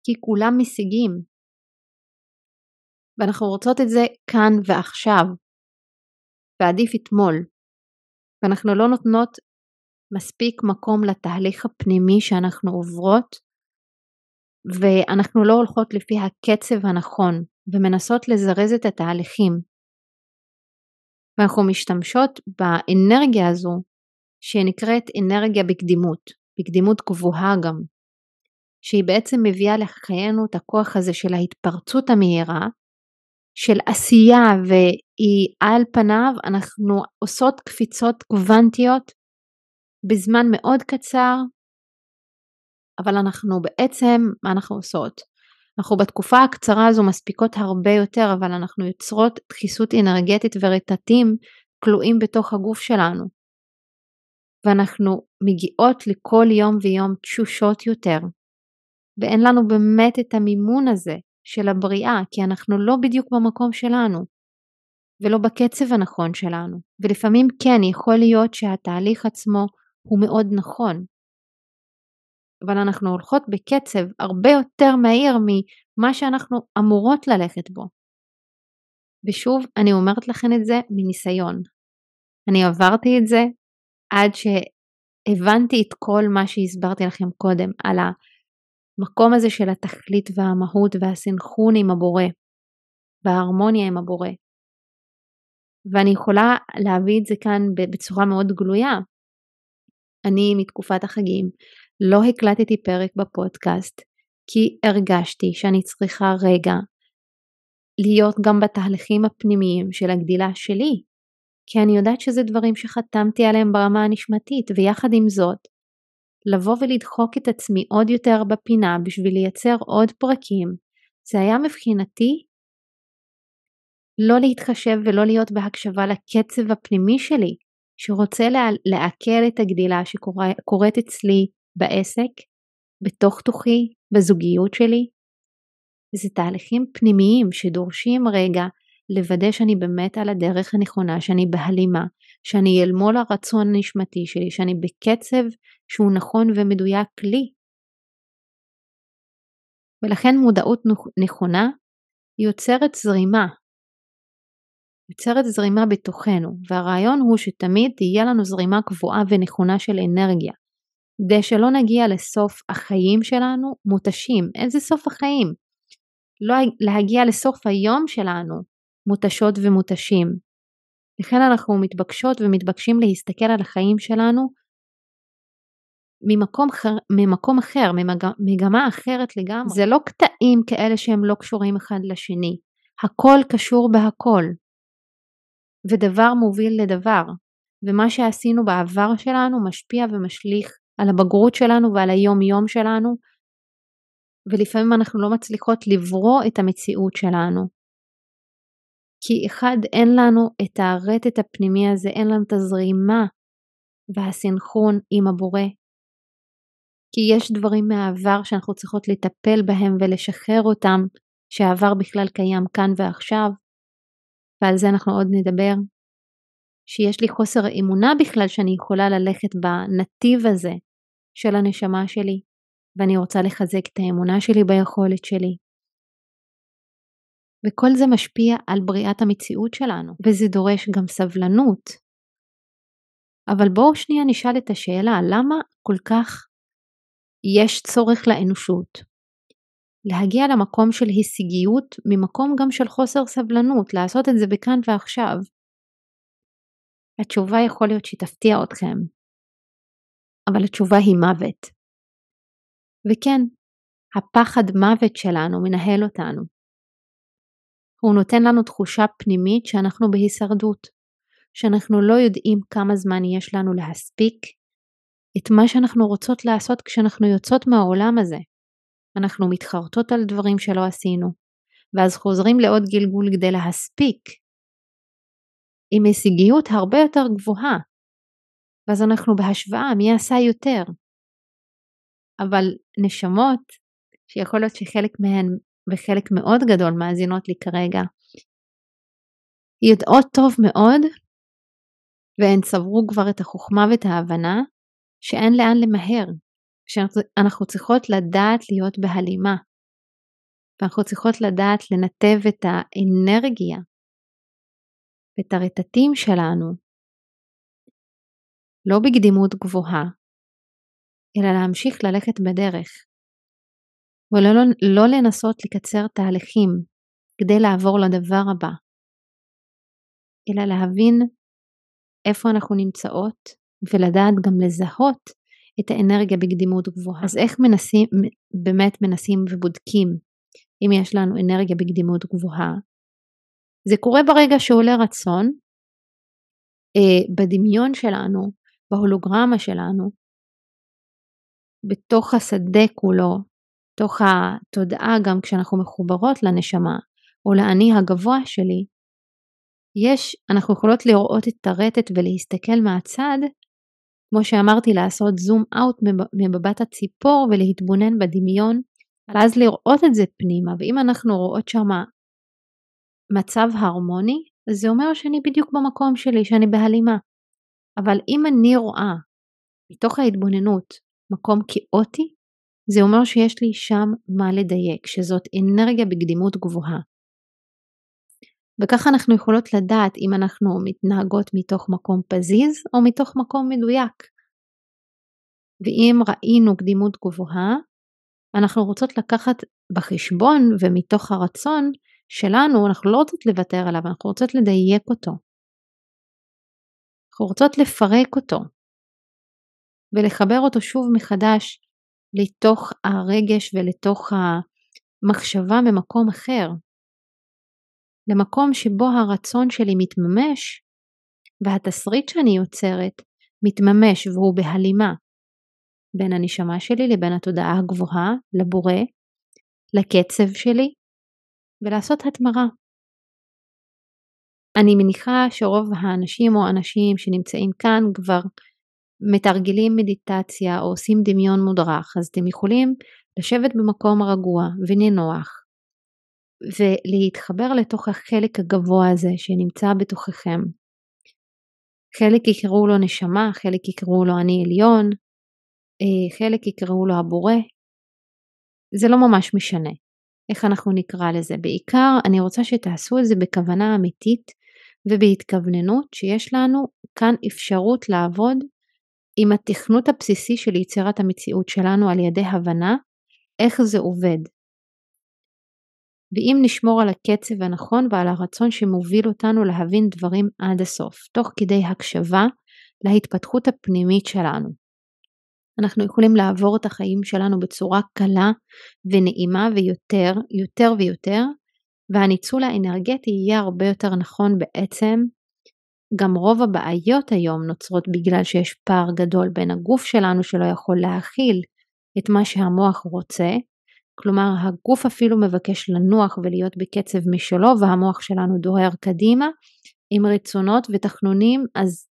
Speaker 1: כי כולם משיגים. ואנחנו רוצות את זה כאן ועכשיו, ועדיף אתמול. ואנחנו לא נותנות מספיק מקום לתהליך הפנימי שאנחנו עוברות, ואנחנו לא הולכות לפי הקצב הנכון, ומנסות לזרז את התהליכים. ואנחנו משתמשות באנרגיה הזו שנקראת אנרגיה בקדימות, בקדימות גבוהה גם, שהיא בעצם מביאה לחיינו את הכוח הזה של ההתפרצות המהירה, של עשייה והיא על פניו אנחנו עושות קפיצות קוונטיות בזמן מאוד קצר, אבל אנחנו בעצם, מה אנחנו עושות? אנחנו בתקופה הקצרה הזו מספיקות הרבה יותר, אבל אנחנו יוצרות דחיסות אנרגטית ורטטים כלואים בתוך הגוף שלנו. ואנחנו מגיעות לכל יום ויום תשושות יותר. ואין לנו באמת את המימון הזה של הבריאה, כי אנחנו לא בדיוק במקום שלנו, ולא בקצב הנכון שלנו. ולפעמים כן, יכול להיות שהתהליך עצמו הוא מאוד נכון, אבל אנחנו הולכות בקצב הרבה יותר מהיר ממה שאנחנו אמורות ללכת בו. ושוב, אני אומרת לכם את זה מניסיון. אני עברתי את זה עד שהבנתי את כל מה שהסברתי לכם קודם על המקום הזה של התכלית והמהות והסנכרון עם הבורא, וההרמוניה עם הבורא. ואני יכולה להביא את זה כאן בצורה מאוד גלויה. אני מתקופת החגים לא הקלטתי פרק בפודקאסט כי הרגשתי שאני צריכה רגע להיות גם בתהליכים הפנימיים של הגדילה שלי, כי אני יודעת שזה דברים שחתמתי עליהם ברמה הנשמתית, ויחד עם זאת, לבוא ולדחוק את עצמי עוד יותר בפינה בשביל לייצר עוד פרקים, זה היה מבחינתי לא להתחשב ולא להיות בהקשבה לקצב הפנימי שלי, שרוצה לעכל את הגדילה שקורית אצלי בעסק, בתוך תוכי, בזוגיות שלי. זה תהליכים פנימיים שדורשים רגע לוודא שאני באמת על הדרך הנכונה, שאני בהלימה, שאני אל מול הרצון הנשמתי שלי, שאני בקצב שהוא נכון ומדויק לי. ולכן מודעות נכונה יוצרת זרימה, יוצרת זרימה בתוכנו, והרעיון הוא שתמיד תהיה לנו זרימה קבועה ונכונה של אנרגיה. כדי שלא נגיע לסוף החיים שלנו מותשים. איזה סוף החיים? לא להגיע לסוף היום שלנו מותשות ומותשים. לכן אנחנו מתבקשות ומתבקשים להסתכל על החיים שלנו ממקום, ממקום אחר, ממגמה אחרת לגמרי. זה לא קטעים כאלה שהם לא קשורים אחד לשני. הכל קשור בהכל. ודבר מוביל לדבר. ומה שעשינו בעבר שלנו משפיע ומשליך על הבגרות שלנו ועל היום יום שלנו, ולפעמים אנחנו לא מצליחות לברוא את המציאות שלנו. כי אחד, אין לנו את הרטט הפנימי הזה, אין לנו את הזרימה והסנכרון עם הבורא. כי יש דברים מהעבר שאנחנו צריכות לטפל בהם ולשחרר אותם, שהעבר בכלל קיים כאן ועכשיו, ועל זה אנחנו עוד נדבר. שיש לי חוסר אמונה בכלל שאני יכולה ללכת בנתיב הזה של הנשמה שלי, ואני רוצה לחזק את האמונה שלי ביכולת שלי. וכל זה משפיע על בריאת המציאות שלנו, וזה דורש גם סבלנות. אבל בואו שנייה נשאל את השאלה, למה כל כך יש צורך לאנושות? להגיע למקום של הישגיות ממקום גם של חוסר סבלנות, לעשות את זה בכאן ועכשיו. התשובה יכול להיות שתפתיע אתכם. אבל התשובה היא מוות. וכן, הפחד מוות שלנו מנהל אותנו. הוא נותן לנו תחושה פנימית שאנחנו בהישרדות, שאנחנו לא יודעים כמה זמן יש לנו להספיק את מה שאנחנו רוצות לעשות כשאנחנו יוצאות מהעולם הזה. אנחנו מתחרטות על דברים שלא עשינו, ואז חוזרים לעוד גלגול כדי להספיק, עם הישגיות הרבה יותר גבוהה, ואז אנחנו בהשוואה מי עשה יותר. אבל נשמות, שיכול להיות שחלק מהן וחלק מאוד גדול מאזינות לי כרגע, יודעות טוב מאוד, והן צברו כבר את החוכמה ואת ההבנה, שאין לאן למהר, שאנחנו צריכות לדעת להיות בהלימה, ואנחנו צריכות לדעת לנתב את האנרגיה ואת הרטטים שלנו, לא בקדימות גבוהה, אלא להמשיך ללכת בדרך, ולא לא לנסות לקצר תהליכים כדי לעבור לדבר הבא, אלא להבין איפה אנחנו נמצאות ולדעת גם לזהות את האנרגיה בקדימות גבוהה. אז איך מנסים, באמת מנסים ובודקים אם יש לנו אנרגיה בקדימות גבוהה? זה קורה ברגע שעולה רצון, אה, בדמיון שלנו, בהולוגרמה שלנו, בתוך השדה כולו, תוך התודעה גם כשאנחנו מחוברות לנשמה או לאני הגבוה שלי, יש, אנחנו יכולות לראות את הרטט ולהסתכל מהצד כמו שאמרתי, לעשות זום אאוט ממבט הציפור ולהתבונן בדמיון, ואז לראות את זה פנימה, ואם אנחנו רואות שם מצב הרמוני, אז זה אומר שאני בדיוק במקום שלי, שאני בהלימה. אבל אם אני רואה מתוך ההתבוננות מקום כאוטי, זה אומר שיש לי שם מה לדייק, שזאת אנרגיה בקדימות גבוהה. וככה אנחנו יכולות לדעת אם אנחנו מתנהגות מתוך מקום פזיז או מתוך מקום מדויק. ואם ראינו קדימות גבוהה, אנחנו רוצות לקחת בחשבון ומתוך הרצון שלנו, אנחנו לא רוצות לוותר עליו, אנחנו רוצות לדייק אותו. אנחנו רוצות לפרק אותו ולחבר אותו שוב מחדש לתוך הרגש ולתוך המחשבה ממקום אחר, למקום שבו הרצון שלי מתממש והתסריט שאני יוצרת מתממש והוא בהלימה בין הנשמה שלי לבין התודעה הגבוהה, לבורא, לקצב שלי, ולעשות התמרה. אני מניחה שרוב האנשים או אנשים שנמצאים כאן כבר מתרגלים מדיטציה או עושים דמיון מודרך, אז אתם יכולים לשבת במקום רגוע ונינוח ולהתחבר לתוך החלק הגבוה הזה שנמצא בתוככם. חלק יקראו לו נשמה, חלק יקראו לו אני עליון, אה, חלק יקראו לו הבורא. זה לא ממש משנה איך אנחנו נקרא לזה. בעיקר אני רוצה שתעשו את זה בכוונה אמיתית ובהתכווננות שיש לנו כאן אפשרות לעבוד עם התכנות הבסיסי של יצירת המציאות שלנו על ידי הבנה איך זה עובד. ואם נשמור על הקצב הנכון ועל הרצון שמוביל אותנו להבין דברים עד הסוף, תוך כדי הקשבה להתפתחות הפנימית שלנו. אנחנו יכולים לעבור את החיים שלנו בצורה קלה ונעימה ויותר, יותר ויותר, והניצול האנרגטי יהיה הרבה יותר נכון בעצם. גם רוב הבעיות היום נוצרות בגלל שיש פער גדול בין הגוף שלנו שלא יכול להכיל את מה שהמוח רוצה, כלומר הגוף אפילו מבקש לנוח ולהיות בקצב משלו והמוח שלנו דוהר קדימה עם רצונות ותחנונים, אז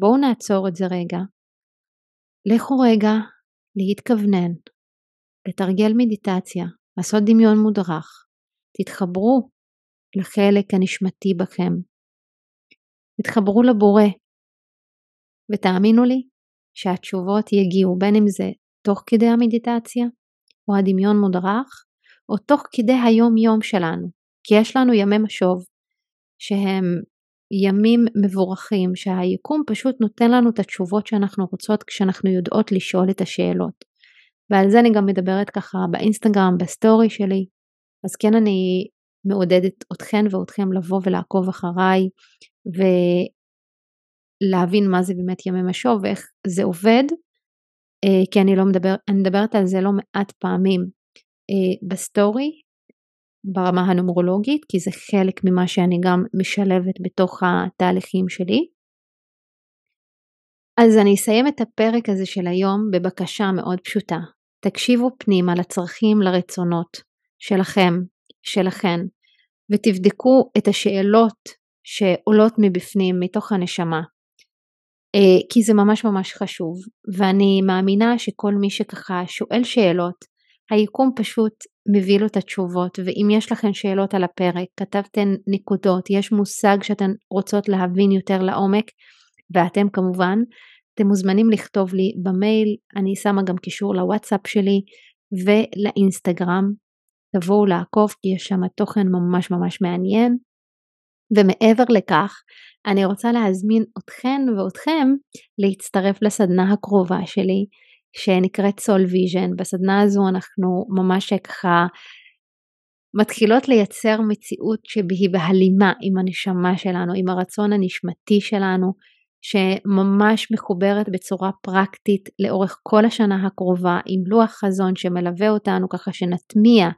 Speaker 1: בואו נעצור את זה רגע. לכו רגע להתכוונן, לתרגל מדיטציה, לעשות דמיון מודרך, תתחברו לחלק הנשמתי בכם, תתחברו לבורא, ותאמינו לי שהתשובות יגיעו בין אם זה תוך כדי המדיטציה או הדמיון מודרך, או תוך כדי היום יום שלנו, כי יש לנו ימי משוב שהם ימים מבורכים שהיקום פשוט נותן לנו את התשובות שאנחנו רוצות כשאנחנו יודעות לשאול את השאלות. ועל זה אני גם מדברת ככה באינסטגרם, בסטורי שלי, אז כן אני מעודדת אתכן ואתכם לבוא ולעקוב אחריי להבין מה זה באמת ימי משוב ואיך זה עובד, אה, כי אני לא מדבר, אני מדברת על זה לא מעט פעמים אה, בסטורי, ברמה הנומרולוגית, כי זה חלק ממה שאני גם משלבת בתוך התהליכים שלי. אז אני אסיים את הפרק הזה של היום בבקשה מאוד פשוטה. תקשיבו פנימה לצרכים, לרצונות שלכם, שלכן, ותבדקו את השאלות שעולות מבפנים, מתוך הנשמה. אה, כי זה ממש ממש חשוב, ואני מאמינה שכל מי שככה שואל שאלות, היקום פשוט מביא לו את התשובות, ואם יש לכם שאלות על הפרק, כתבתן נקודות, יש מושג שאתן רוצות להבין יותר לעומק, ואתם כמובן, אתם מוזמנים לכתוב לי במייל, אני שמה גם קישור לוואטסאפ שלי ולאינסטגרם, תבואו לעקוב כי יש שם תוכן ממש ממש מעניין. ומעבר לכך, אני רוצה להזמין אתכן ואתכם להצטרף לסדנה הקרובה שלי, שנקראת Soul Vision. בסדנה הזו אנחנו ממש ככה מתחילות לייצר מציאות שהיא בהלימה עם הנשמה שלנו, עם הרצון הנשמתי שלנו, שממש מחוברת בצורה פרקטית לאורך כל השנה הקרובה, עם לוח חזון שמלווה אותנו ככה שנטמיע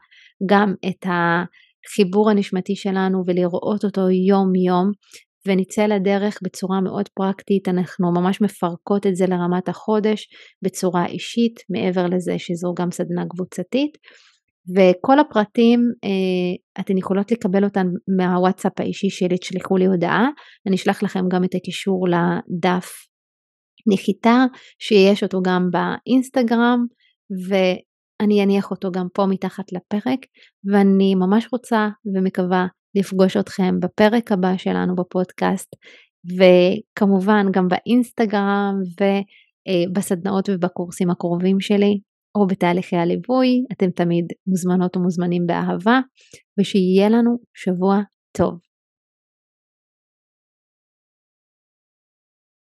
Speaker 1: גם את החיבור הנשמתי שלנו ולראות אותו יום יום ונצא לדרך בצורה מאוד פרקטית, אנחנו ממש מפרקות את זה לרמת החודש בצורה אישית, מעבר לזה שזו גם סדנה קבוצתית. וכל הפרטים אה, אתן יכולות לקבל אותם מהוואטסאפ האישי שלי, תשלחו לי הודעה, אני אשלח לכם גם את הקישור לדף נחיתה, שיש אותו גם באינסטגרם, ואני אניח אותו גם פה מתחת לפרק, ואני ממש רוצה ומקווה לפגוש אתכם בפרק הבא שלנו בפודקאסט, וכמובן גם באינסטגרם ובסדנאות ובקורסים הקרובים שלי, או בתהליכי הליווי, אתם תמיד מוזמנות ומוזמנים באהבה, ושיהיה לנו שבוע טוב.